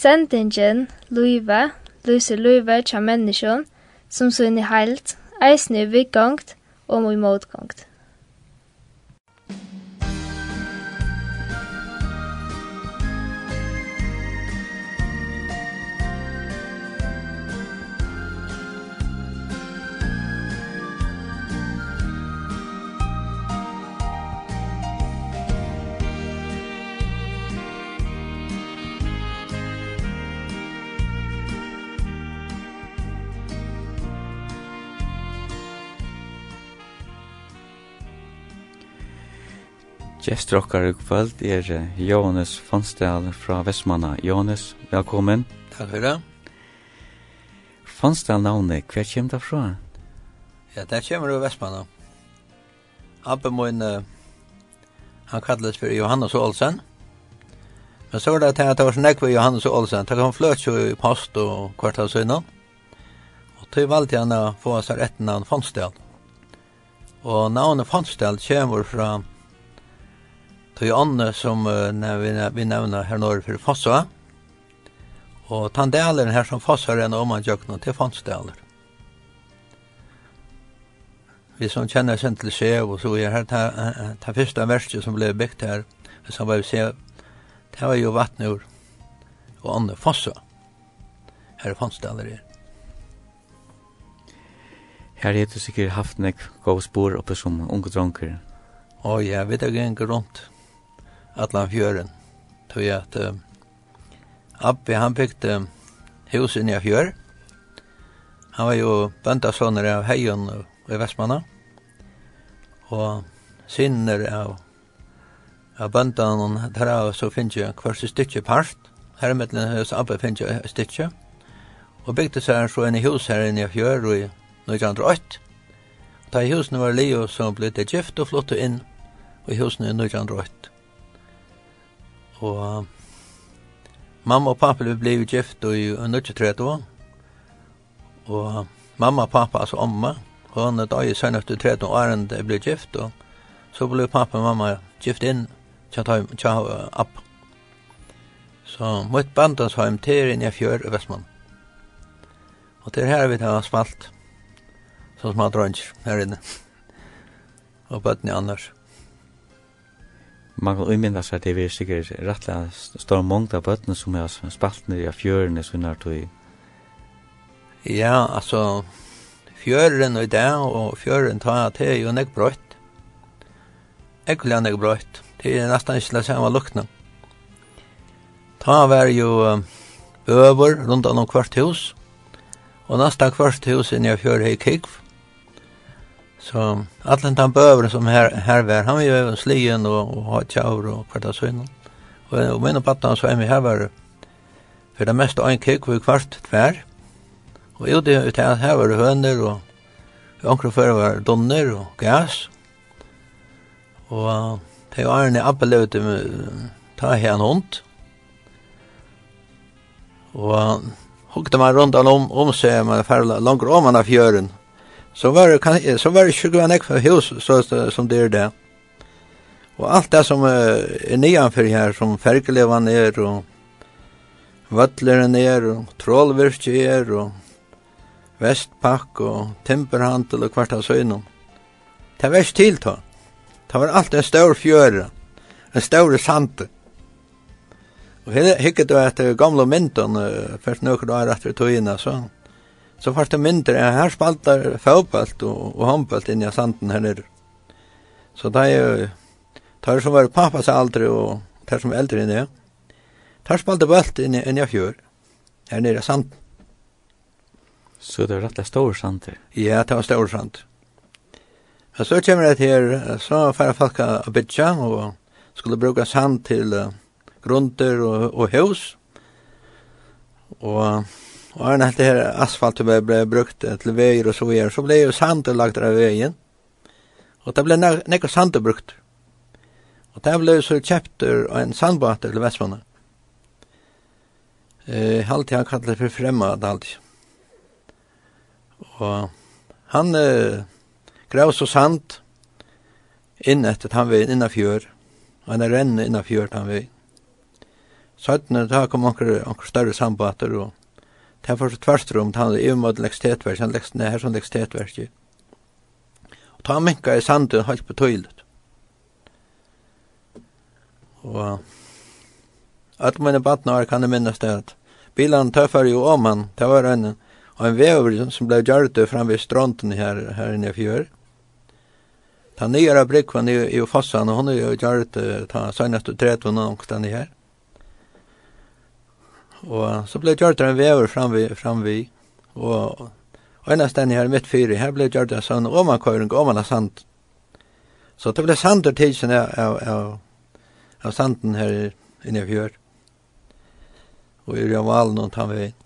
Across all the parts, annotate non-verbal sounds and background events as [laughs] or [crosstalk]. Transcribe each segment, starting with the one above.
Sendingen, Luive, Luise Luive, tja menneskjon, som sunn i heilt, eisne i vikgongt og i motgongt. Gjester okkar i kvöld er Jóhannes Fonsdal fra Vestmanna. Jóhannes, velkommen. Takk fyrir. Fonsdal navne, hver kjem det fra? Ja, det kjemur i Vestmanna. Abbe min, han kallet for Johannes Olsen. Men så var det at det var snakk for Johannes Olsen. Det kom fløt jo i post og kvart av syna. Og til valgte han å få seg rett navn Fonsdal. Og navnet Fonsdal kjemur fra Vestmanna Tøy ånne som uh, vi nevner her norr for Fossa. Og tandelen her som Fossa er en omanjøkna til Fonsdaler. Vi som kjenner sin til Sev og så er her ta, ta første verset som ble bygd her som var se det var jo vattnur og ånne Fossa. Her er Fonsdaler er. Her heter sikkert haft nek gav spor oppe som unge dronker. Å oh, ja, vi tar gengur rundt allan fjøren. Tog jag at uh, Abbe han bygde um, husen i fjør. Han var jo bøndasåner av Heion og i Vestmanna. Og sinner av, av bøndan og der så finnes jo kvarst stykke part. Her med den hos Abbe finnes jeg stykje. Og bygde seg så en hus her inne i fjør og i 1908. Da husene var leo så ble det gift og flyttet inn og i husene i 1908 og mamma og pappa ble gift i 1930 og mamma og pappa, altså omma, og er da i sønn efter 13 år enn det ble gift, og så ble pappa og mamma gift inn til å ta opp. Så mot bandans har jeg til inn i fjør i Vestmann. Og til her vi har spalt, så små dronjer her inne, og bøttene annars man kan umynda seg det er sikkert rettelig står mange av bøttene som er spalt ned i fjørene som er tog Ja, altså fjøren og det og fjøren tar det er jo nek brøtt Ekkelig nek brøtt det er nesten ikke det samme lukkna Ta var jo øver rundt om hvert hus og nesten hvert hus inni av fjøren hei kikv Så allen den bøver som här her var han var jo slien och og ha tjaur och av søgnen. Och og min og att så är vi her var för det mesta en kik var kvart tvär. Och jo det ut här var høner hönder och før var donner och gas. Och det var en appelöte med ta här en hund. Och hukte man rundt om om seg med færla langt om av fjøren så var det kan så var det 20 nekk för hus så som det är där. Och allt det som är nedanför här som färgelevan är och Vötleren är och Trollvirke är och västpack och Timberhandel, och kvarta av. Det var värst till då. Det var allt en stor fjøre, en stor sant. Och her hikket att etter gamle mynden, først nøkker du er tog in så så fast det mindre, er her spaltar fotboll og, og håndball inn i sanden her nere. Så det er jo, det er som var pappas aldri og det er som er eldre inne, i. Det er spalte bølt inne, inne i fjør, her nere i sanden. Så det var og stor sand? Ja, det var stor sand. Men så kommer det her, så færre folk av bytja og skulle bruka sand til uh, grunter og, og hus. Og Och när det här asfalt blev brukt till vägar och så vidare så blev ju sand lagt där vägen. Och det blev några sand brukt. Och det blev så köpt en sandbåt till Västmanna. Eh, alltid han kallade för främmad alltid. Och han eh, grav så sand inn etter han vei innan fjør. Han er rennet innan fjør han vei. Så etter det kom anker, anker større sandbåter og Det er så tvert om, han er imod lekstetverk, han lekst ned her som lekstetverk. Og ta minka i sanden halt på tøylet. Og at mine badnar kan jeg minnes det at bilen tøffar jo om han, det var en, en vever som ble gjørt fram ved stronten her, her inne i fjør. Ta nyere brikvann i, i fossan, og hun er jo gjørt ta søgnest og tretvann omkring her. Og så ble det gjort en vever fram vi, fram vi. og Og en av stedene her midt fyri, her ble gjort en sånn omankøyring, oman av sand. Så det ble sander tidsen av, av, av, av sanden her inne i fjør. Og i Rjavalen og tar Tanvein.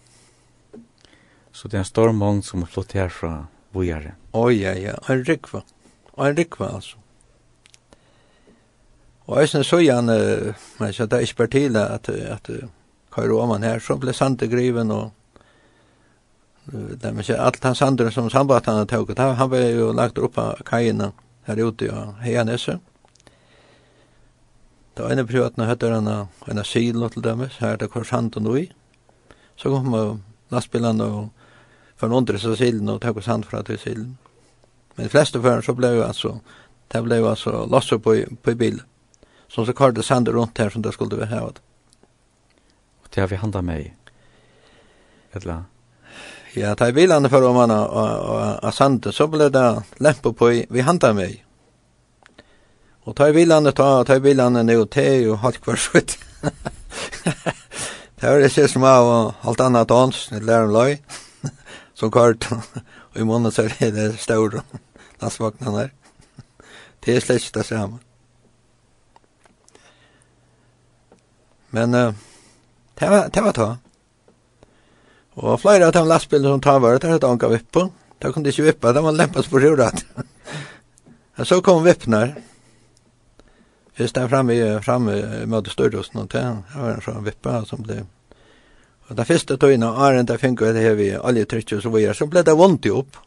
Så det er en stormån som er flott her fra Vujare? Oi, ja, ja, en rikva. Og en rikva, altså. Og jeg synes så gjerne, men det er ikke bare til at, at, at køyre om han her, så ble Sander griven, og det er ikke alt han Sander som sambat han tog, han ble jo lagt opp av kajene her ute av Heianese. Det var ene privaten høtter han en asilo til dømes, her er det korsant och i Så kom lastbilen og for undre så silen og tog sand fra til silen. Men de fleste för så ble jo altså, det ble jo altså på, på bilen som så kallade sander runt här som det skulle vi ha det har vi handa med Eller? Ja, ta i bilarna for om man och Asante så ble det lämpa på i, vi handa med Og ta i bilarna, ta, ta i bilarna nu te og halk var skjut. det var det sista som av alt annet dans, det lærer om løy, Som kort, og i måned så er det stora [laughs] landsvagnen här. Det är släckigt det samme. Men uh, Det var det. Var ta. Og flere av de lastbilene som tar vare, der hadde anka vipp på. Der kunne de ikke vippa, det [laughs] var lempas på rjurat. Og så kom vippen her. Hvis den framme, framme møtte Størdåsen, og det var en sånn vippa som ble... Og den første tøyene, Arend, der fikk det her vi oljetrykket og så videre, så ble det vondt i opp.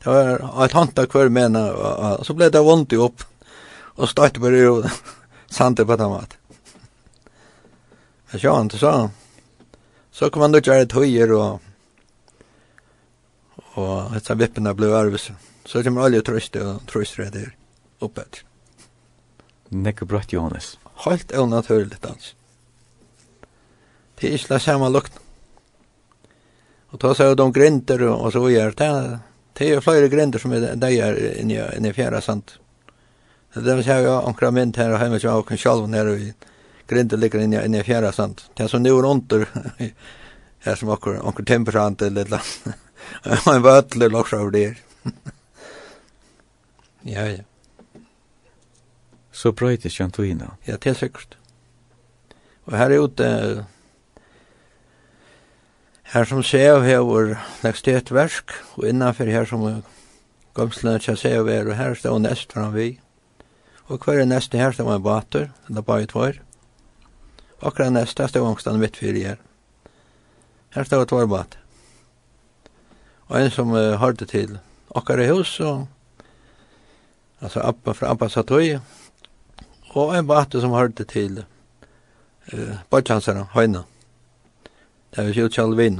Det var et hant av hver mena, og så ble det vondt i opp. Og støyte [laughs] på rurat, sant det på den måten. Jag sa inte så. Så kom han då göra ett höjer och och ett så vippen blev arvs. Så det man olja tröst och tröst det där uppe. Nekke brått Johannes. Helt onaturligt alltså. Det är slä samma lukt. Och ta sig de grinter och så gör det. Det är flera grinter som är där inne i fjärra sant. Det där ser jag ankra mynt här och hemma till jag kan själv ner och grinde ligger inne inne i fjärra sant. Det som nu runt här som [laughs] också onkel temperant eller lilla. Man [laughs] var ötle lockar [laughs] över det. Ja ja. Så bröjt jag inte in. Ja, det är säkert. Och här är ute Her som ser sev hever legst et versk, og innanfor her som gomslene tja sev er, og her står nest fram vi. Og hver er neste her stå en bater, eller bare tvær. Akkurat nästa stod ångstan mitt för her. Her stod et varbat. Og en som uh, hørte til akkara hus og, altså Abba fra Abba Satoi og en bate som hørte til eh Bajchansarna, Høyna. Det är ju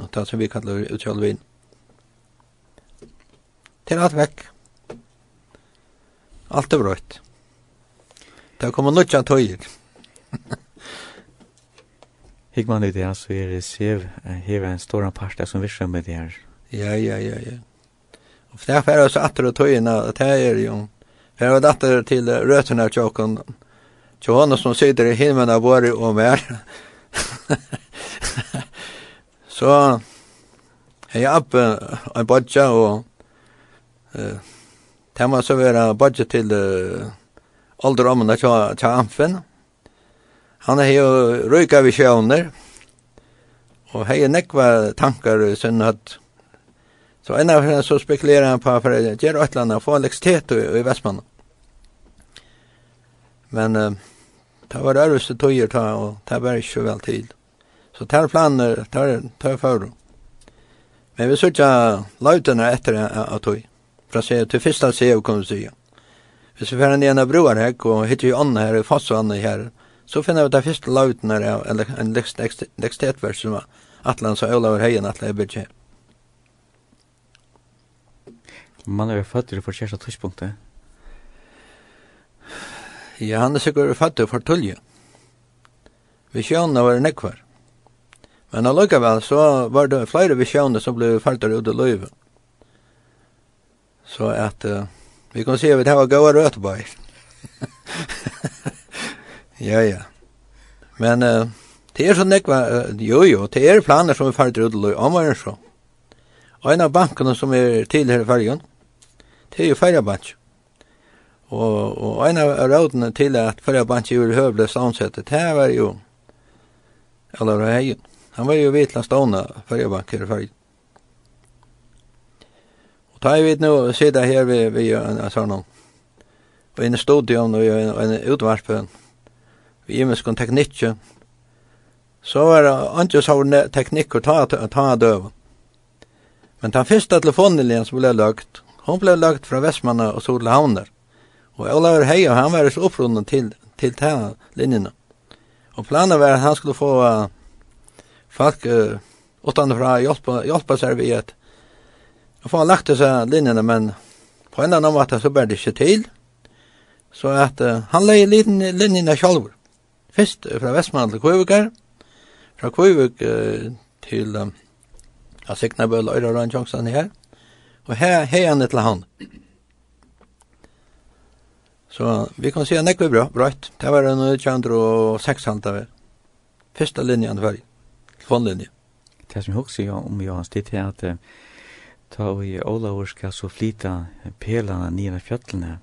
og det som vi kallar Utchalvin. Til alt vekk. Alt er brøtt. Det kommer nutjan tøyer. [laughs] Hik man det här så är det sev här en stor part som visar med det här. Ja, ja, ja, ja. Och för det här är så att det tog in att det här är ju Här var datter till rötterna av tjocken. Tjocken som sitter i himmelen av vår och mer. så hej upp en bodja och det tema så vara bodja till ålderdomen där tja tja. Han er jo røyka vi sjøvner, og hei nekva tankar sunn at Så enn av henne så spekulerer han på for å gjøre et eller annet, få lekstitet i, i Vestmannen. Men uh, det var det rørelse tøyer ta, og det var ikke vel tid. Så det er planer, det er, det er for. Men vi sørger lautene etter av tøy, fra se til første seg, kan du si. Hvis vi får en ene broer her, og hittar jo ånden her, og Fossvannet her, Så finner vi det første lauten her, eller en lekstetverk som var Atlan så Olaver Heien, Atlan er bygge her. Man er født i for kjæreste tidspunktet. Ja, han er sikkert født i for tulje. Visjonen var nekvar. Men allikevel så var det flere visjoner som ble falt ut i løyve. Så at uh, vi kan se at vi har gode røtebøy. Ja, ja. Men uh, det er så nekva, uh, jo jo, det er planer som er ferdig ut og omvarer så. Og en av bankene som er til her i fergen, det er jo fergebank. Og, og en av rådene til at fergebank i høvelig stansettet, det var jo Allar Heien. Han var jo vitla stående fergebank her i fergen. Og ta i vidt nå, sitte her ved, ved en sånn, og inne studion og en, en utvarpen, vi imeskon teknikker, så er det andre sånne teknikker ta, ta, ta døven. Men den første telefonlinjen som ble lagt, hon ble lagt fra Vestmanna og Solhavner. Og Olaver Heia, han var så opprunden til, til ta linjene. Og planen var at han skulle få uh, folk uh, utanfra hjelpa, hjelpa seg ved at Og få han lagt disse linjene, men på en eller annen måte så ble det ikke til. Så at uh, han leie linjene, linjene sjálfur. Fyrst fra Vestmann til Kvøvikar, fra Kvøvik uh, til uh, ja, Signabøl, Øyra Rønnsjongsan her, og her heian til han. Så vi kan se nekve bra, brøyt. Det var en 206 halta av Fyrsta linjan før, fondlinje. Det som jeg også sier om Johans, det er at ta og Olavur skal så flyta pelene nere fjøtlene.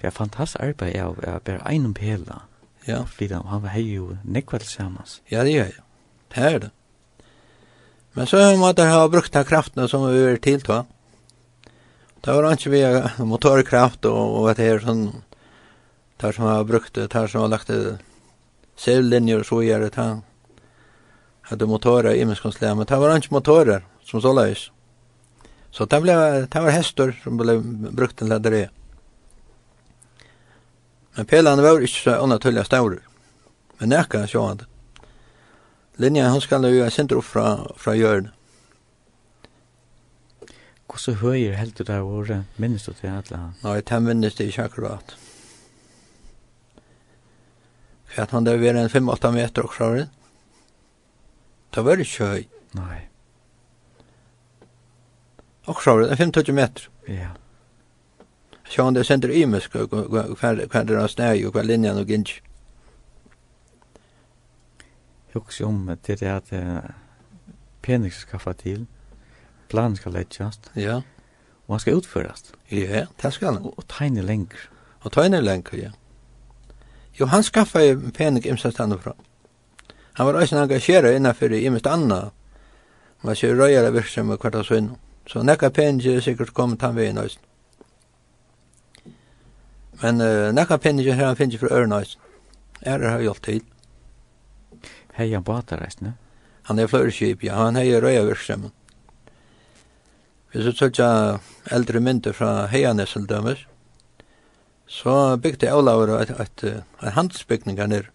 Det er fantastisk arbeid av å bare en pela. Ja. Flytta, han var hej ju nekväll samans. Ja, det gör jag. Det er det. Men så måste jag ha brukt de kraftene som vi vil till då. Det var inte via [laughs] motorkraft och, og att det är sån där som har brukt det, där som har lagt det selvlinjer og så gjør det här. Hade motorer i minskonsläget, men det var inte motorer som så løs. Så det, blev, det var hester som blev brukt til det. Men pelene var ikke så unaturlig staurer. Men nekka så han det. linjen han skal jo jeg opp fra, fra hjørnet. Hvordan høyer helt du det av året? Minnes du til alle? Nei, det minnes det ikke akkurat. For at han der var en 5-8 meter og fra det. Det var ikke høy. Nei. Og fra det, 25 meter. Ja. Yeah. Så han det sender imes hver det snæg og hver linjen og gynns. Jeg husker om det er at pening skal skaffa til, planen skal leggjast, ja. og han skal utførast. Ja, det skal han. Og, og tegne lenger. Og tegne lenger, ja. Jo, han skaffa pening imsast han fra. Han var også engasjeret innenfor imest anna. Han var ikke røyere virksom og kvart av svinn. Så nekka pening sikkert kommet han ved i nøysen. Men uh, nekka pinnig her han pinnig for ørnøys. Er det har hjulpet til. Hei han bata reist, ne? Han er fløyre skip, ja. Han hei røya virksemmen. Vi så tølja eldre mynde fra Heianessel dømes. Så bygde Olaur et, et, et handelsbygning her nere.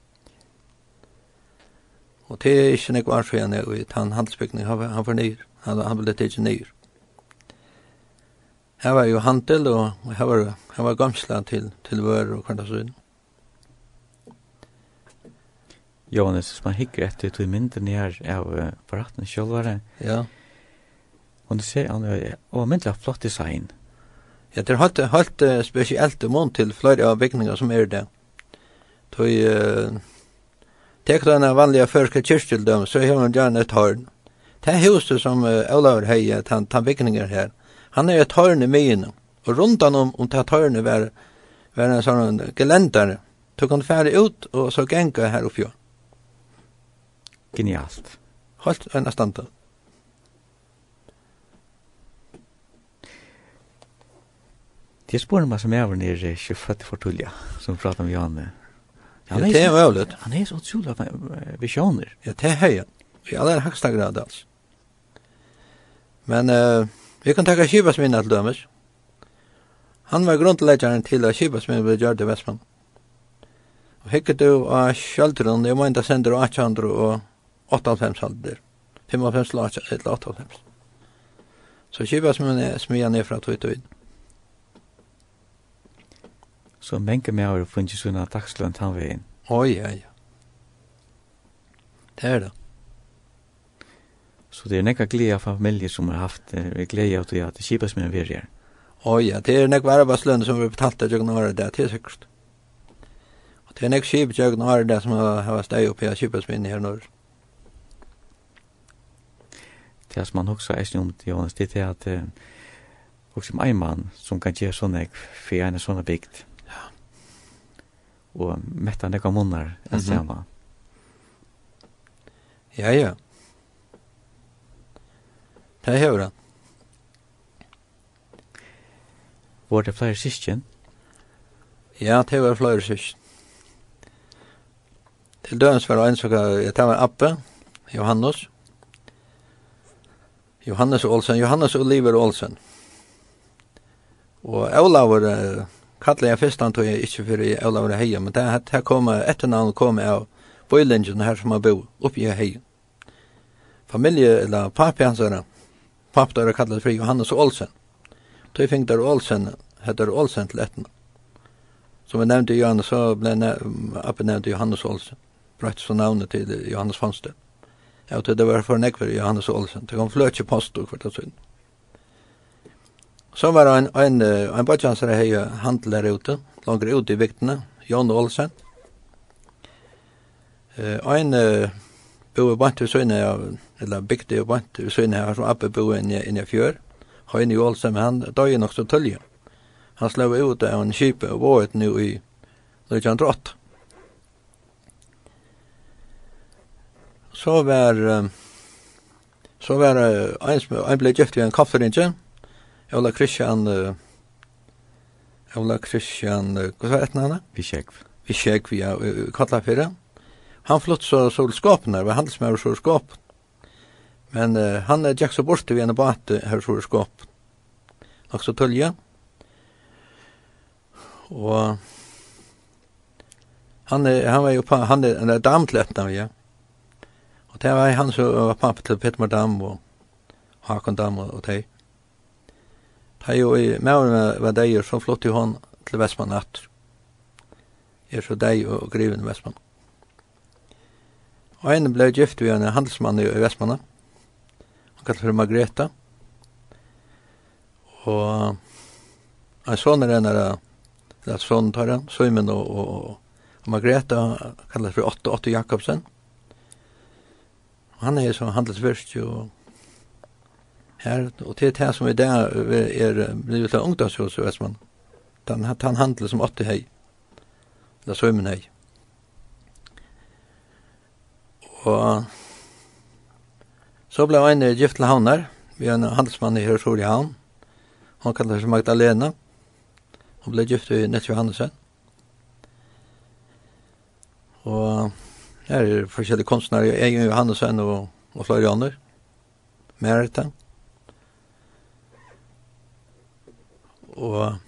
Og det er ikke nekvar fyrir han er i han handelsbygning han, han for nyr. Han, han ville tidsi nyr. Her var jo handel, og her var, her var gamsla til, til vører og kvartas inn. Johannes, hvis man hikker etter to mynden her av uh, baratten sjølvare, ja. og du ser han, er og myndelig flott design. Ja, det er helt, helt uh, spesielt mån til flere av bygninger som er det. Tøy, uh, tek du en vanlige førske kyrstildøm, så har man gjerne et hørn. Det er huset som uh, Olaur heier, den, den bygninger her, Han er et tørne med henne. Og rundt han om, om det tørne var, var en sånn gelendare. Så kan du fære ut, og så genga her oppi. Genialt. Helt en standa. Det er spørsmål som jeg var nere 24 for som pratar med Janne. Ja, det er vævlet. Han er så utrolig han visjoner. Ja, det er høyet. I aller høyeste grad, altså. Men, uh, Vi kan takka Kibasminna til dømes. Han var grunnleggjaren til at Kibasminna ble gjørt i Vestmann. Og hekket du av Kjaldrun, jeg meinte sender 800 og 85 halder. 55 til 895. Så Kibasminna smia ned fra tog tog. Så menke med har funnet sunna dagslønt han veien. Oi, oi, oi. Det er det. Så det är nekka glede av familie som har haft uh, glede av det att det kipas med en virjar. Oj, ja, det är nekka arbeidslønne som vi betalte i jøkken året det, det er sikkert. Og det er nekka kip i jøkken året det som har steg oppi av kipas med her norr. Det som man också är om til Jonas, det är att eh, också en man som kan göra sådana för en sådana bikt. Ja. Och mätta nekka munnar, en mm -hmm. Ja, ja. Det hevur han. Var det flere syskjen? Ja, det var flere syskjen. Til døgns var det en som det var Appe, Johannes. Johannes Olsen, Johannes Oliver Olsen. Og Olavur, uh, kallet jeg først han tog jeg ikke for Olavur Heia, men det her kom etternavnet kom av Bøylingen her som har bo, oppi i Heia. Familie, eller papi hans, Pappa er kallet för Johannes Olsen. Tøy fick der Olsen, heter Olsen til ett. Som jag nämnde Johannes så blev uppe nevnt Johannes Olsen. Brøtt så navnet til Johannes Fanste. Ja, og det var för nekver Johannes Olsen. Det kom fløtje post og kvart og synd. Så var en, en, en bortjansere hei handel der ute, langer ute i viktene, Jon Olsen. En, Uh, bo i bant til søgne eller bygde i bant til søgne her, som Abbe bo inn i fjør, Høyne Jolsheim, han døg nok så tølge. Han slå ut av en kjipe og var et nu i 1908. Så var, så var uh, en, en ble gift i en kafferinje, Ola Christian, uh, Ola Christian, uh, hva var etter henne? Visekv. Visekv, ja, kalla fyrir. Ja han flott så solskapen där, var handelsmär så skap. Men uh, han är jack så bort vid en båt här skap. Och så tölja. Och han är, han var ju på han är en damtlättna vi. Och det var han så var pappa till Peter Dam och Hakon Dam och det. Det jo i med var det ju så flott i hon till Västman natt. Är så dig och griven Västman. Og en ble gift ved en handelsmann i Vestmanna. Han kallet for Margreta. Og en sånn er en av at sånn tar han, Søymen og, og, og Margreta kallet for Otto, Otto Jakobsen. Og han er som handelsvirst jo her, og til det som i dag er blivet av ungdomshus i Vestmanna. Den, den handel som Otto hei, eller Søymen hei. Og så ble en gift til havner, vi er en handelsmann i Hørsord i havn. Hun kallet seg Magdalena. Hun ble gift i Nett Johannesen. Og her er forskjellige kunstnere, Egen Johannesen og, og flere andre. Merita. Og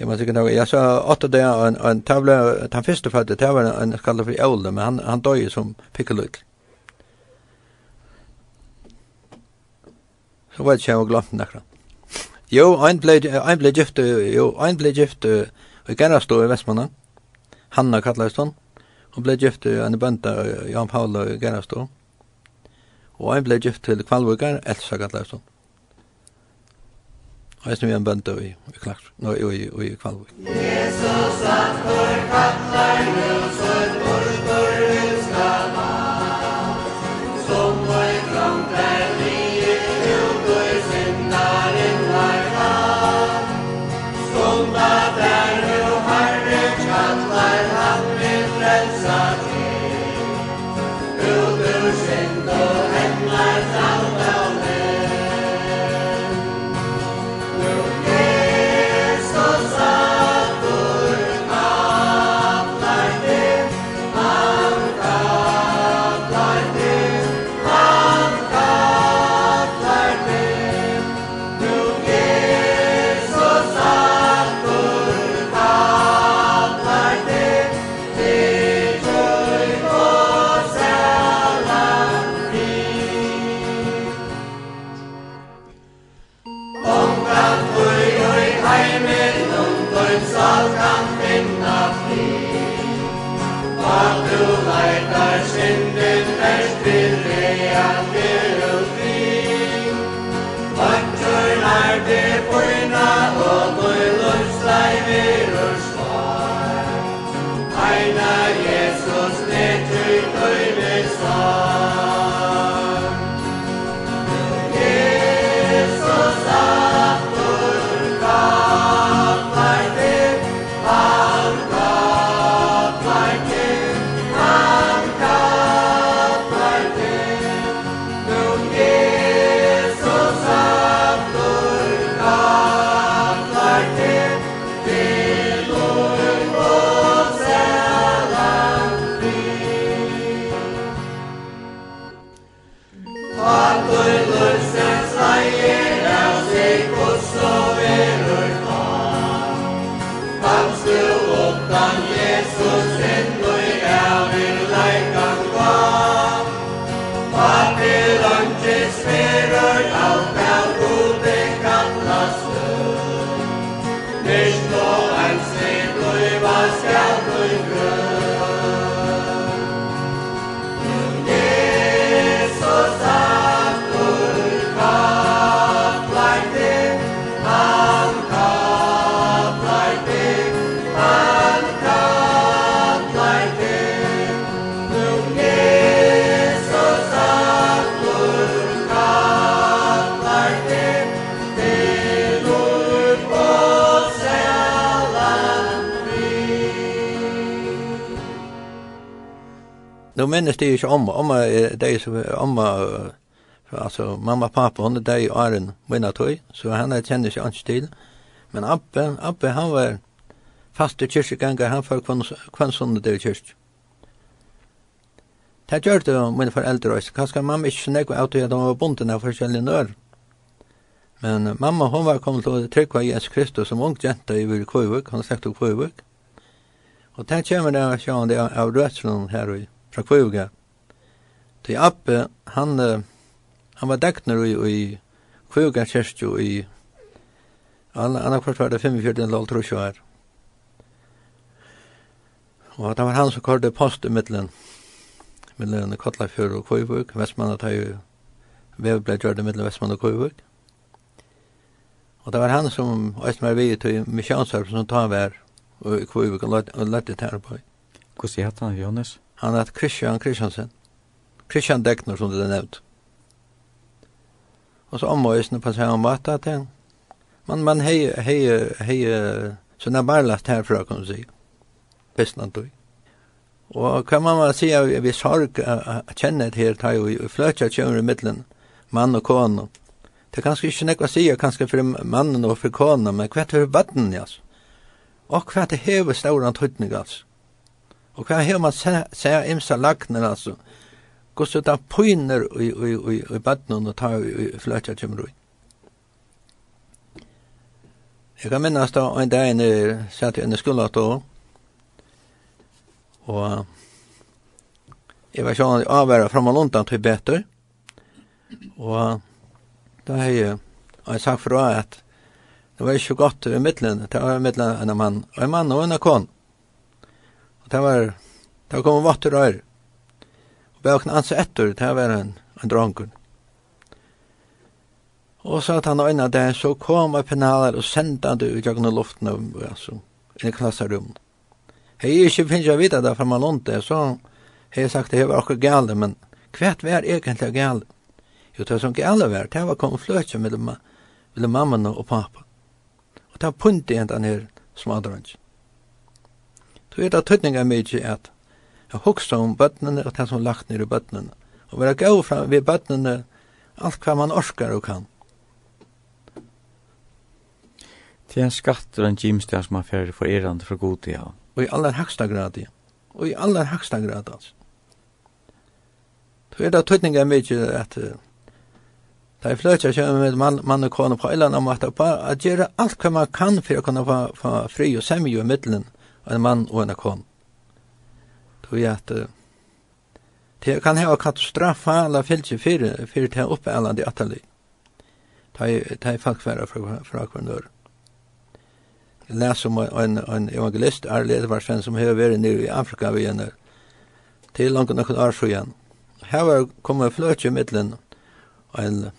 Ja, måste tycker nog jag sa åtta där en en tavla han första för det var en kallad för Olde men han han dog ju som pickeluk. Så vad ska jag glömma nästa? Jo, ein blöd ein blöd gift jo ein blöd gift vi kan stå i Vestmanna. Hanna kallast hon. Hon blöd gift en bønta Jan Paul och Gerastå. Och ein blöd gift til Kvalvågar Elsa kallast hon. Eisen vi en bønda i, i Knakk, no, i, i, i Kvalvik. Jesus, nu minnes det ikke inte om om det som om altså, mamma og pappa hun er det i åren, minna tog så han er kjenner sig inte til. men Abbe Abbe han var faste kyrkjeganger, han var kvann sånn det i kyrkje. Det gjør det mine foreldre også. Kanskje mamma ikke snakket av til at hun var bunden av forskjellige nør. Men mamma hun var kommet til å trykke av Jesus Kristus som ung jenta i Kvøyvøk. Hun sagt av Kvøyvøk. Og det kommer det av sjøen av rødselen her og i fra kvuga. Til Abbe, han, han var dekner i, i kvuga kjerstjo i annarkvart var det 45 eller 30 her. Og det var han som kallade post i middelen, middelen Kotlafjord og Kvøyvøk, Vestmanna tar jo Vev ble gjørt i middelen Vestmanna og Kvøyvøk. Og det var han som Østmar vi til misjonsarp som tar vær og Kvøyvøk og lette tæra på. Hvordan hatt han, Jonas? Han heter Christian Christiansen. Christian Deckner, som det er nevnt. Og så omvøysene på seg om at det Men man hei, hei, hei, så det er bare lagt herfra, kan du si. Visst du. Og kan man bare si at vi sorg kjenner her, tar jo i fløtja kjønner i middelen, mann og kone. Det er kanskje ikke nekva sier, kanskje for mannen og for kone, men hva er vatten, ja. Og hva er det hever stauran tøytning, altså. Og hva har man se imsa lagner, altså, Gås ut av pyner i, i, i, i badnun og tar i, i fløtja kjumru. Jeg kan minnas da, en dag inn i satt i enn skola da, og jeg var sjåan avværa fram og lundan til betur, og da har jeg, og jeg sagt fra at det var ikke godt i middelen, det var i middelen en mann, og en mann og en kon, Og det var, det var kommet vatt vatter og øyre. Og bøkene hans etter, det var en, en dronken. Og så at han øyne det, så kom jeg penaler og sendte han det ut gjennom luften, altså, i klasserum. Jeg er ikke finnes jeg vite det, fra man lånt så hei jeg sagt det, var akkurat gale, men kvært var egentlig gale. Jo, det var som gale var, det var kommet fløtje mellom, mellom mamma og pappa. Og det var punt igjen den her smadrangen så er det tøtninga mykje at jeg hoksa om bøtnene og det som lagt ned i bøtnene. Og vera gau fram ved bøtnene alt hva man orskar og kan. Det er en skatter og en gymsteg som er ferdig for erand for god til ja. Og i aller haksta grad, ja. Og i aller haksta grad, altså. Så er det tøtninga mykje at Da jeg fløtja kjøy med mann, mann og kone på eilan om at, at gjøre alt hva man kan for å kunne få fri og semje i middelen en mann og en kon. Tog jeg at det kan hava katastrofa eller fylgje fyrir fyrir til oppe alla de atali. Ta i falkværa fra, fra hver nør. Jeg les om en, en evangelist, Arle Edvarsen, som har vært nere i Afrika vi henne til langt nokon år igjen. Her var kommet fløtje i middelen en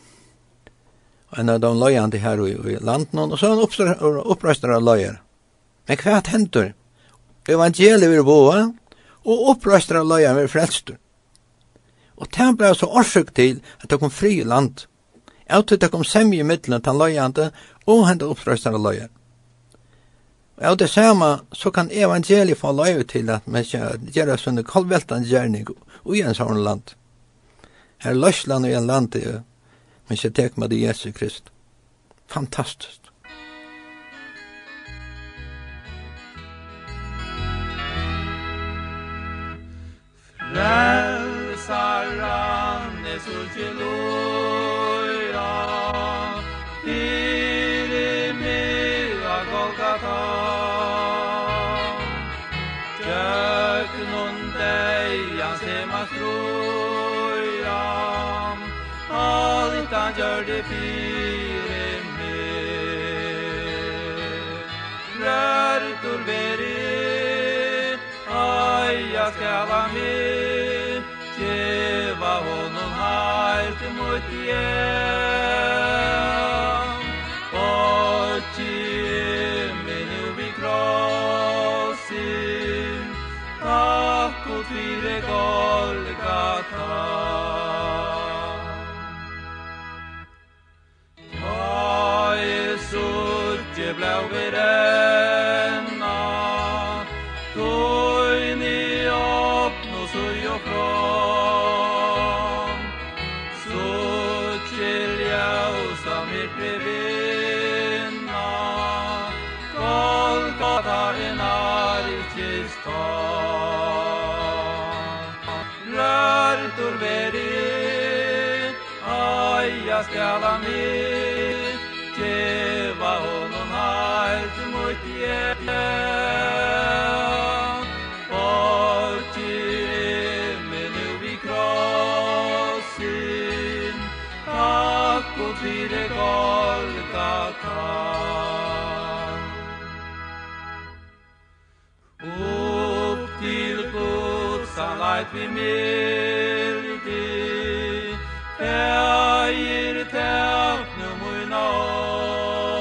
en av de løyene til her i, i landet, og så er han oppreistet av løyer. Men hva hendur? evangeliet vil boa, og opprøstra løya vil frelstur. Og det ble så årsøk til at det kom fri land. Av det kom semje i middelen til løyene og hente av løya. Og av det samme så kan evangeliet få løyve til at man gjør sånne kolveltan gjerning og i en sånn land. Her løsland i en land, men skal tek med det Jesus Krist. Fantastisk. Frälsaren är så till oja Till i mera Golgata. Jöken hon dig han ser man stroja Allt han gör det fyre mer Rör tur skal min Djeva honom heilt mot hjem. Og tjemme nu vi krossin. Takk og fire Golgata. Ta Jesus, djevla og aftur veri Ai, jag skall ha mitt Geva honom här mot mitt hjärta Och till nu Golgata Upp til Guds han vi med eier tæv nu mun on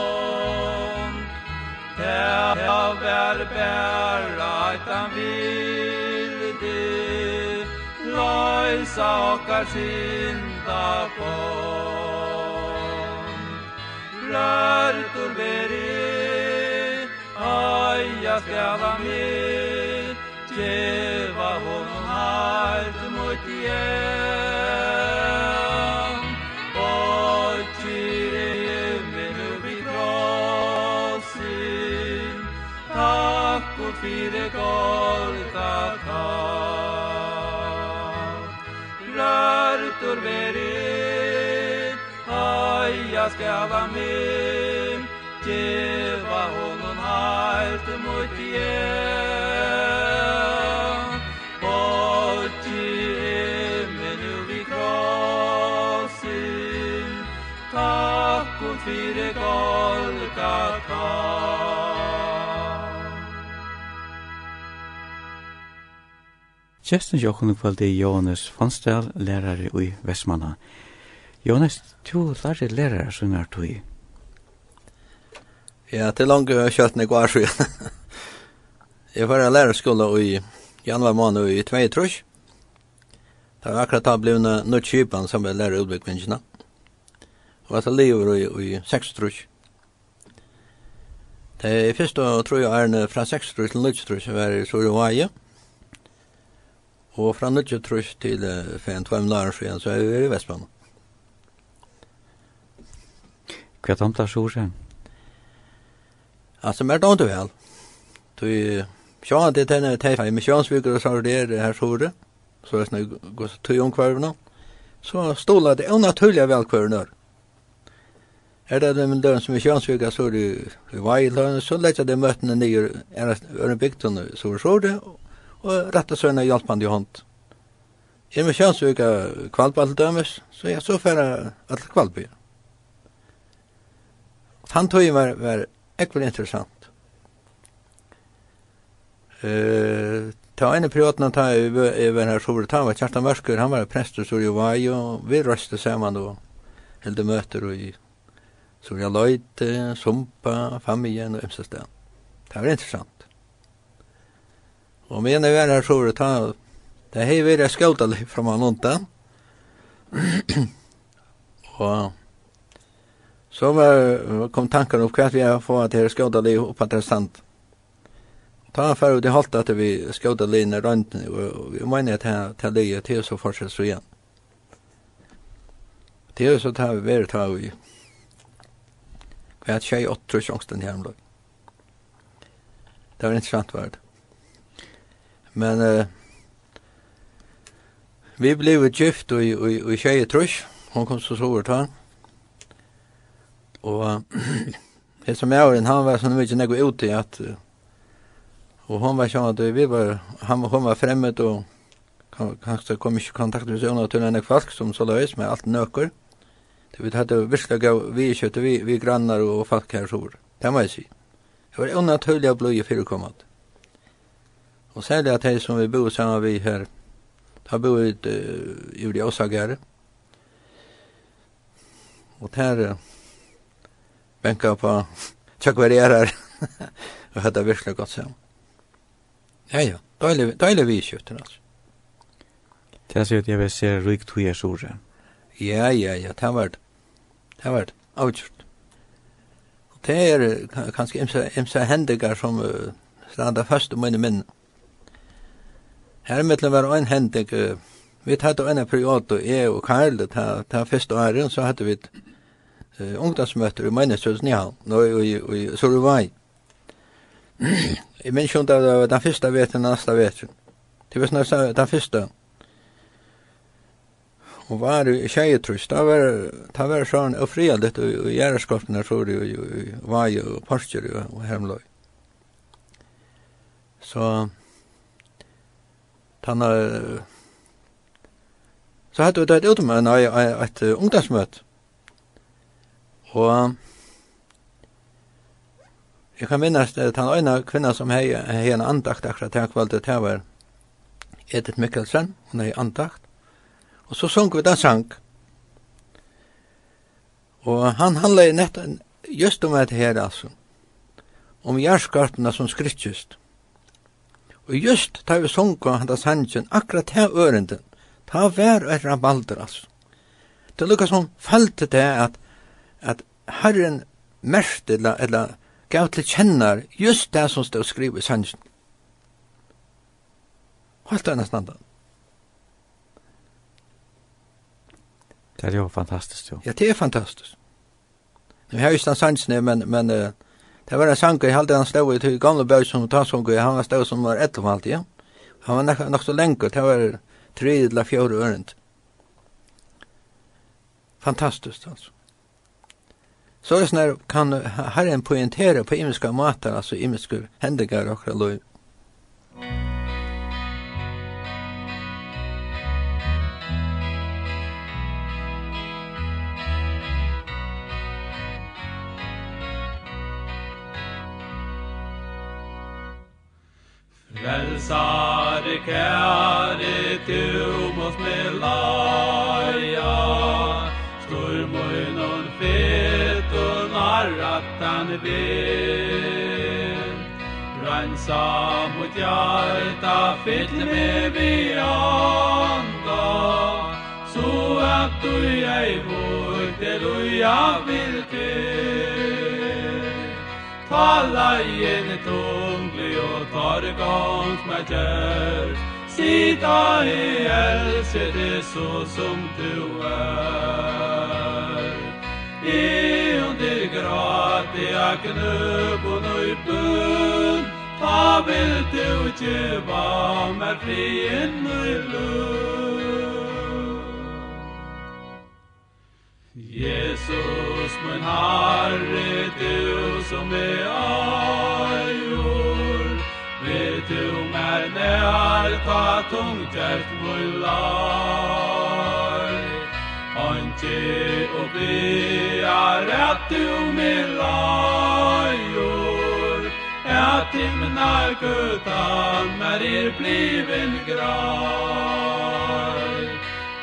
Tæv er bæra etan vildi Loisa okkar sinda pon Rørtur beri Aia skjala mi Tjeva honom halt mot hjem fyre Golgata Rörtur verit Haja skava min. Djeva honom heilt mot hjem Borti hemmen jo vi krossin Takk om fyre Golgata Gjesten jokken kveld er Johannes Fonsdal, lærare i Vestmanna. Johannes, du lærare lærare som er tog? Ja, til langt kjøttene går så. Jeg var en lærerskola i januar måned i tvei trus. Det var akkurat da ble en nødt kjipan som var lærer utbyggvinnskina. Og at jeg lever i, i seks trus. Det er første tror jeg er fra seks trus til nødt trus var i Sorøvaje. Ja Og fra nødje trus til uh, fem, tveim laren siden, så er vi i Vestbanen. Hva er tomt så Sjorsen? Altså, mer tomt vel. Du, sjåan til tenne teifa i misjonsviker og sarder her sore, så er det gos tøy om kvarvna, så stola det unaturlig vel kvarvnør. Er det den døren som misjonsviker så er det i Vailand, så lette det møttene nye er en bygtene så er det, og rett og sønne hjalp i hånd. Jeg må kjønnsøke kvalp dømes, så jeg så færre alle kvalpene. Han tog var, var ekvel interessant. Uh, ta en i prioten ta i var her sover, ta var Kjartan Varskur, han var präst så ju var jo, vi røste sammen og helde møter og i Sorja løyte, Sumpa, familjen og ymsestan. Det var interessant. Og men jeg var her så var det ta, det hei vi er skjøldelig fra man unta. og så var, kom tankar opp hva vi har fått til skjøldelig oppa til stand. Ta en ferd, det halt at vi skjøldelig ned rundt, og vi mener at det er til så fortsatt så igjen. Det er så tar vi vær ta vi. Kvært tjei åttrus angsten hjemlag. Det var interessant verd. Men uh, vi blev gift och och och tjejer trus. Hon kom så svårt ta. Och [clears throat] det som jag och han var så mycket när jag ut i att och hon var så att vi var han var hon var och kanske kom i kontakt med såna till en folk som så lös med allt nöker. Det vi hade visserligen vi köpte vi vi grannar och folk här så. Det måste jag säga. Det var onaturligt att bli förekommande. Og særlig at de som vi bor sammen vi her, da bor ut uh, i de åsagare. Og der uh, benka på tjockvärderar. [laughs] og hadde virkelig godt sammen. Ja, ja. Døylig vi i altså. Det ser ut, jeg vil se ryk tog sore. Ja, ja, ja, det var det. Det var det, avgjort. Og det er kanskje imsa, imsa hendigar som uh, standa fast om mine minne. Her mittlen var en hending, vi tatt en period, jeg og Karl, ta ta første året, så hadde vi uh, ungdomsmøter i Meinestrødsen Nihal, nå i, i i Soruvai. Jeg minns jo det var den første veten, den neste veten. Det var snart den første. Og var i tjejetrus, da var, det var sånn og fria litt, og gjerreskapene, så var i Vai og Porsker og Hermløy. Så... Tann så hadde det et utom en et ungdomsmøt. Og jeg kan minnes det at han øyne kvinna som hei hei en andakt akkurat her kvaldet her var Edith Mikkelsen, hun hei andakt. Og så sunk vi den sang. Og han handla i nett just om det her altså. Om jærskartene som skrittjust. Og just ta vi sunga handa sangen, akkurat her ørenden, ta vær og er rabalder, altså. Det lukka som falte det at, at Herren mest, eller, eller gav til kjennar, just det som stod skrivet i sangen. Halt det nesten andan. Det er jo fantastisk, jo. Ja, det er fantastisk. Nu har jeg ikke den men, men uh, Det var en sang i halte han stod i til gamla bøy som ta som han var stod som var ett om alt, ja. Han var nok, nok så lenge, det var tre eller fjore ørent. Fantastiskt alltså. Så det sånn kan herren poängtera på imiska matar, alltså imiska händigar og lov. Frelsare kære du mot me laia Stormøyn og fet og narratan ben Ransa mot hjarta fyll me vi anda Så at du ei vår til uja vil til. Tala igjen tog föregångs med kärst Sida i else det så som du er. I under gratia knubbon och i bön Ta vil du tjeva med frien och lön Jesus, min Herre, du som er har ta tungt gert mullar Anki og bear at du med lajor At himnar gutan mer er bliven grar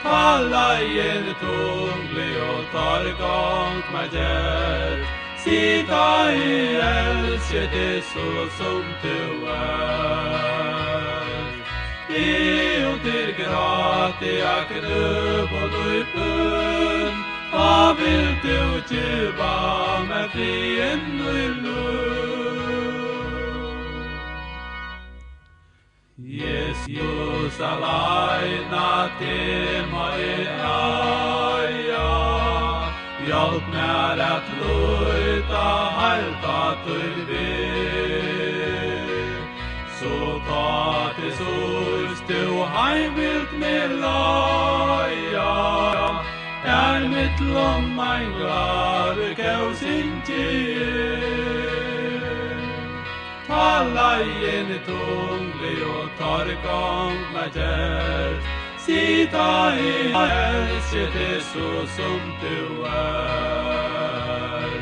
Kalla er tungli og tar gongt med gert Sita i elskje det så som du er. Deo ter gratia crepo tui pun Avil teu ceva me frien nui lun Yes, Ius alai na te mai aia Hjalp mer at luita halta tui vi Så ta til sol du heim vilt me loja. Er mitt lom mein glad kaus in Ta leien i tungli og tar gong med kjert Sita i elskje det så som du er.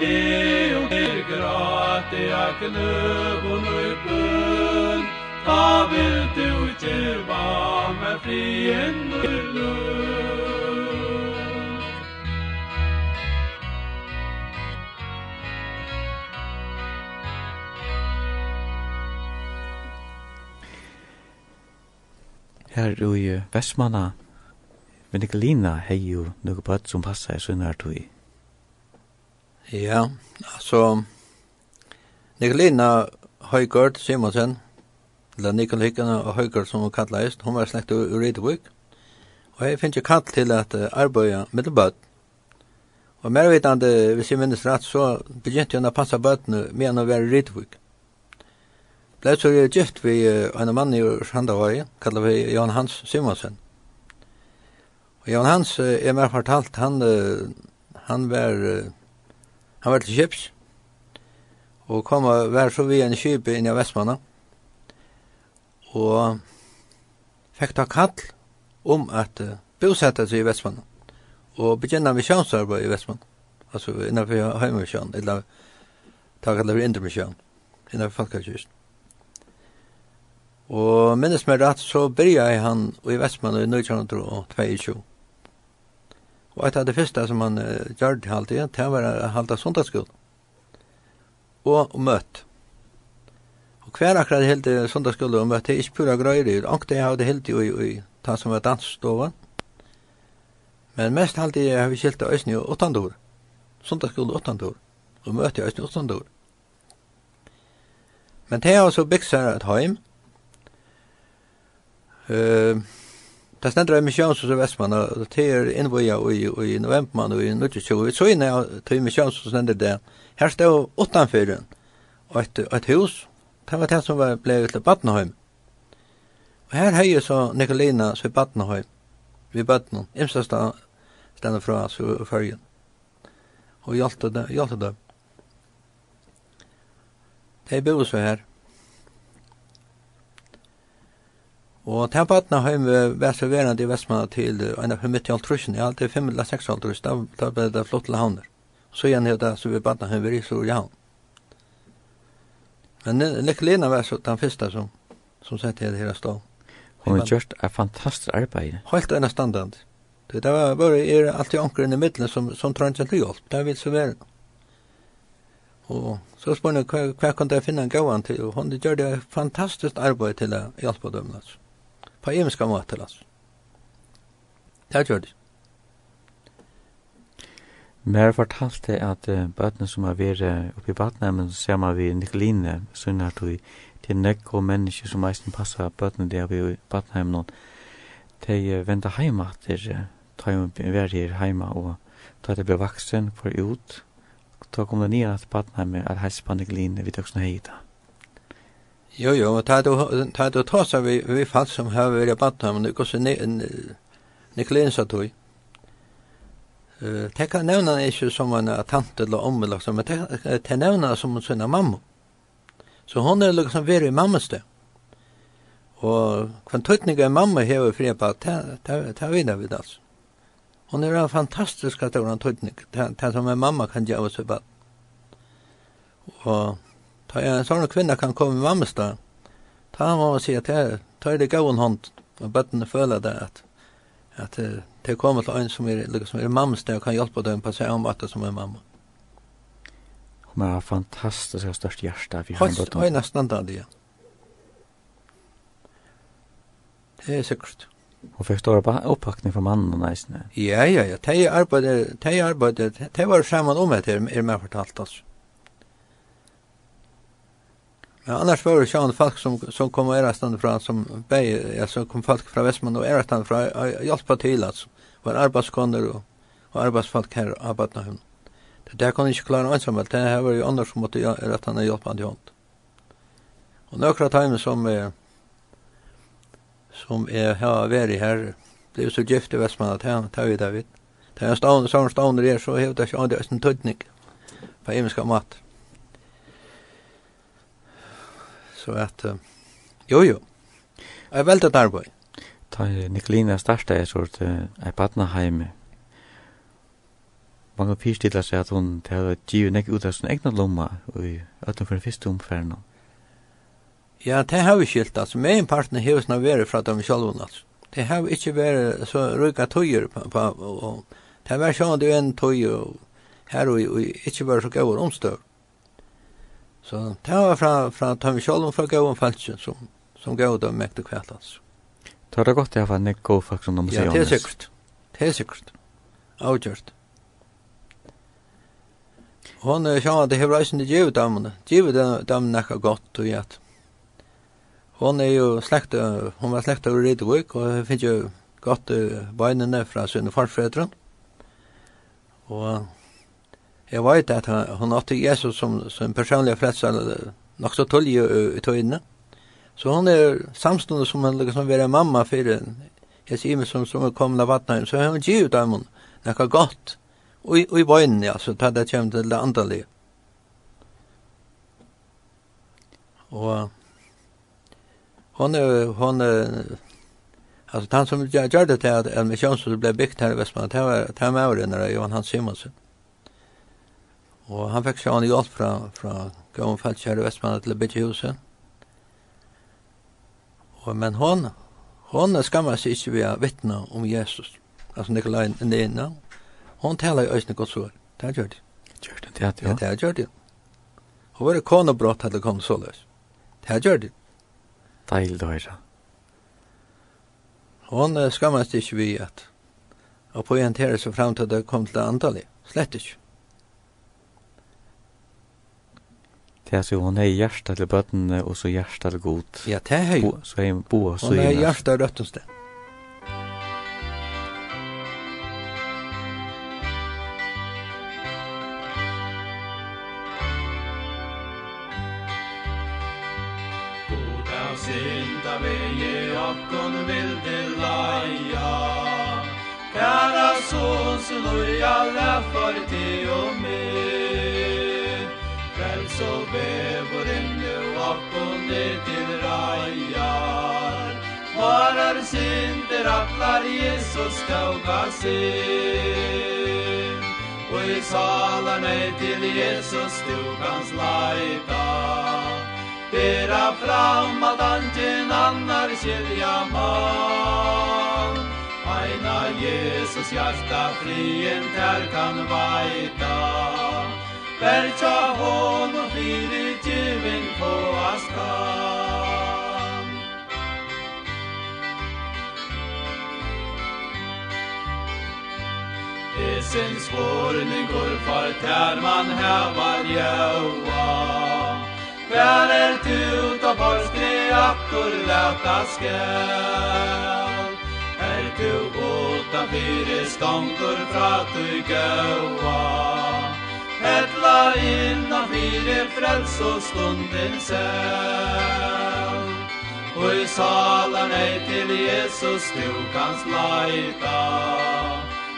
I og kirkrat i aknøvun og i pappa vil du kjeva med frien og lov Her i Vestmanna Men Nikolina hei jo noe på som passer i sønner tog. Ja, altså, Nikolina Høygård Simonsen, eller Nikon Hikkana og Høygar som hun kallet eist, hun var slekt ur Ridevik, og jeg finner jo kall til at arbeida middelbøtt. Og mer vitande, hvis jeg minnes rett, så begynte hun å passa bøttene med han å være i Blei så jeg gift vi en mann i Sandavai, kallar vi Jan Hans Simonsen. Og Jan Hans, er mer fortalt, han, han var, han var til Kips, og kom og var så vi en kjip inn i Vestmannen, og fikk ta kall om at uh, bosette seg i Vestmannen og begynne misjonsarbeid i Vestmannen. Altså innenfor heimisjon, eller ta kallet for intermisjon, innenfor Falkakirsten. Og minnes meg rett, så byrja jeg han i Vestmannen i 1922. Og et av det første som han uh, gjør det halvtid, det var å halda sundagsskolen. Og møtt. Og hver akkurat helt i sundagsskolen om at det er ikke pura grøyre, og ankte jeg hadde helt i, i, i ta som var dansstovan. Men mest halt jeg har vi skilt av Øsni og Åttandor. Sundagsskolen Åttandor. Og møte Øsni og Åttandor. Men det har så bygd seg et heim. Uh, det stender i misjons hos Vestmann, og det er innvoja i, i novembermann og i 1920. Vi så inn i misjons hos stender det. Her stod åttanfyren, og et, et hus, Det var det som var blei til Badnaheim. Og her heier så Nikolina så i Badnaheim, vi Badnaheim, imsa standa fra oss i fyrjen. Og hjalte det, hjalte det. Det er bo så her. Og til Badnaheim var serverende i Vestmanna til en av mitt i alt altrusen, ja, det er 5-6 altrusen, da ble det flott til havner. Så igjen er det, så vi Badnaheim var i Storjahavn. Men Nick Lena var så den första som som sett det här stå. Hon har gjort ett fantastiskt arbete. Helt en standard. Det där var bara är alltid ankren i mitten som som trängt till hjälp. Det vill så väl. Och så spänner kvar kvar kan jag finna en gåan till och hon gjorde ett fantastiskt arbete till att hjälpa dem alltså. På hemska mat alltså. Det gjorde det. Mer fortalte at uh, bøtene som har vært oppe i ser man vi Nikoline, sånn at vi til nekk og mennesker som eisen passer bøtene de har vært i badnemmen, de uh, venter hjemme etter, uh, ta jo vært her hjemme, og ta det blir vaksen, for ut, ta kom det nye at badnemmen, er helst på Nikoline, vi tøk sånn heita. Jo, jo, og ta det å ta seg vi, vi falt som har vært i badnemmen, det går så Nikoline sa tog. Uh, det kan nevna ikke som en tante eller om, liksom, men det kan nevna som sin mamma. Så hon er liksom veri i mammas det. Og hva tøytninga i mamma hever fri på det er vidar vid altså. Hon er en fantastisk at det var en tøytning, det som en mamma kan gjøre seg på. Og ta en sånn kvinna kan komme i mammas det, ta han må si at det er det gavun hånd, og bøttene føler det at at det er kommet til en som er, liksom, er mamma og kan hjelpe dem på seg om at som er mamma. Hun har fantastisk og størst hjerte for henne. Hun Hon nesten da det, ja. Det er sikkert. Hun fikk ståre oppakning från mannen og neisene. Ja, ja, ja. De arbeidet, de arbeidet, de var sammen om etter, er meg fortalt, altså. Ja, annars var det sjön folk som som kom era stand från som bäj alltså kom folk från Västman och era stande från hjälpa till alltså var arbetskonder och, och arbetsfolk här arbetade hem. Det där kan inte klara ensam att det här var ju annars som måtte göra att han hjälpa till hånd. Och några tajmer som eh, som är har varit här blev så gift i Västman att han tar vi David. Det är en stående, sån stående där så hävdar det andra en tydning på himmelska mat. Så at, uh, jo jo, jeg er veldig arbeid. Ta Nikolina starta jeg sort ei badnaheim. Man kan fyrstilla seg at hun til å give nek ut av sin egna lomma og at hun for den første omferna. Ja, det har vi skilt, altså. Megin parten har vi vært fra dem sjálf, altså. Det har vi ikke vært så røyka tøyer på, på og, det har vært sjálf det en tøyer her og, og ikke vært så gøy omstøvd. Så det var fra, fra Tommy Kjolum fra Gåen Falsken som, som gav dem mektig kveld, altså. Det var godt hvert fall nek god folk som de sier Ja, det er sikkert. Det er sikkert. Avgjørt. Hon er sjá at hevur eisini gevið damuna. Gevið damuna nakka gott og jat. Hon er jo slekt hon var slekt av Ridvik og finn jo gott beinene fra sine farfedrar. Og jeg vet at hun hatt Jesus som, som personlig frelser nok så tullig i tøyene. Så hun er samstående som en liksom være mamma for jeg sier meg som, som er kommet av vattnet, så hun gir ut av henne noe godt. Og, i bøyene, ja, så tar det kjem til det andre Og hon er, hon er, altså han som gjør det til at en misjonshuset ble bygd her i Vestmann, det var, det var med Johan Hans Simonsen. Og han fikk seg hjelp fra, fra Gåenfeldt kjær i Vestmanna til å bygge huset. Og, men hon, hon skammer seg ikke ved å vittne om Jesus, altså Nikolai Nina. Hon taler i øyne godt sår. Det har gjort det. Gjort det, ja. Ja, det har gjort det. Og var det konebrott hadde kommet så løs. Det har gjort det. Deil døyre. Hon skammer seg ikke ved at og på en så frem til det kom til antallet. Slett ikke. Det är så hon har hjärta till bötterna och så hjärta till god. Ja, det har ju. Så har hon boa så Hon har hjärta röttens det. Sinta vegi vil til laia Kæra sons loja lefar ti og mig så vävoren nu upp och ner till rajar Varar synder atlar Jesus skauga sin Och i salarna till Jesus stugans lajtar Bera fram allt anten annar kylja man. Aina Jesus hjärta frien ter kan vajta. Bertja hon og fyri tjuvin på askan. Esen spårning går för tärman hevar jaua Vär er tut och borskri akkur lata skäl Er tu utan fyri stångur fra tu gauan Hedla innan fire frels og stunden selv Og i salar nei til Jesus du kan slaita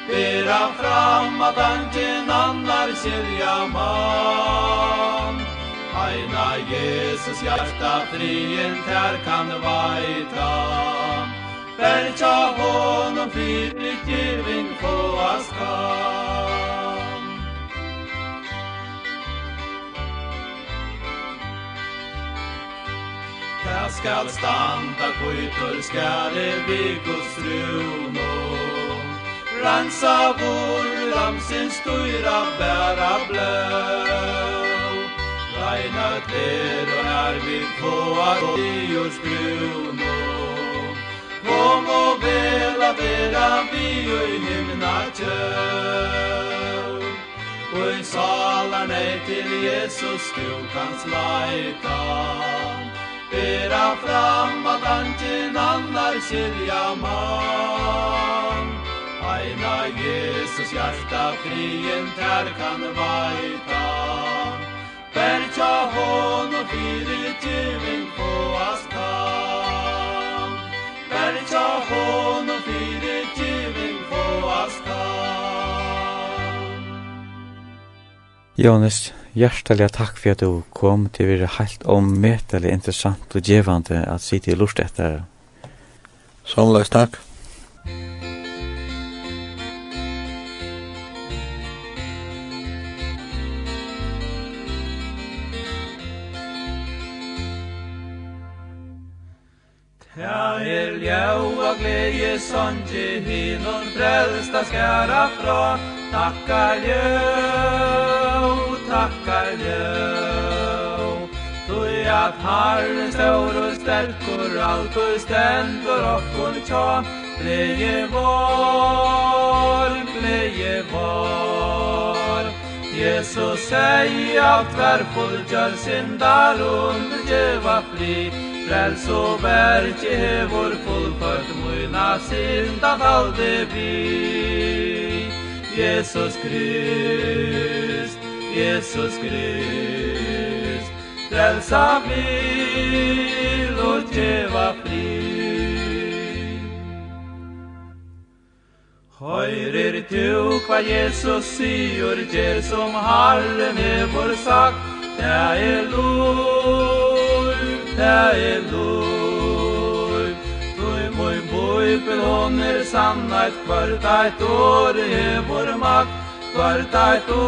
Bera fram at anken annar kjelja man Aina Jesus hjarta frien tær kan vaita Bertja honom fyrir givin få askar Här skall standa skjuter skall det vikos runo Ransa vår lamsins styra bära blöv Reina ter och när vi får i oss bruno. Kom och vela vera vi och i himna tjöv Och i salarna till Jesus du kan Bera fram at antin annar kyrja man Aina Jesus hjärta frien tär kan vaita, Bertja hon og fyri tjuvin på askan Bertja hon og fyri tjuvin på askan Jonas, hjertelig takk for at du kom til å være helt ommetelig interessant og gjevande at sitte i lust etter. Samleis takk. Ja, er ljau og gleje sonje hinun frelsta skara fra, takkar ljau takkar ljau Tui at harren stor og sterkur Alt og stendur okkun tja Bleie vår, bleie vår. Jesus sei at hver fullgjør syndar under djeva fri Frels og verki hevor fullført muna syndat alde vi Jesus Krist Jesus Krist Frälsa vill och djeva fri Høyrer du hva Jesus sier Gjer som Herren er vår sagt Det er lov, det er lov Tøy moi boi belåner sannhet Kvart eit år er vår makt kvartajtor,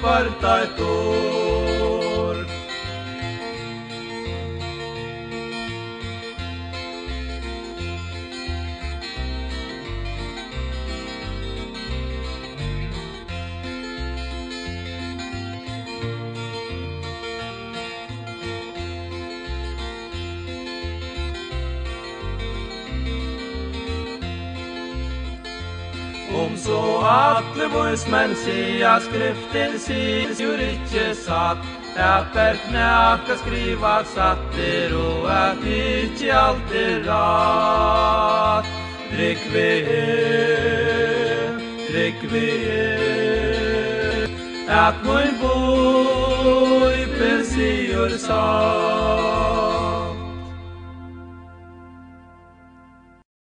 kvartajtor så atle vois men sia skriften sis jur ikkje satt. At per knakka skriva satter og at ikkje alt er rat Drikk vi er, drikk vi er At mun boi per sigur satt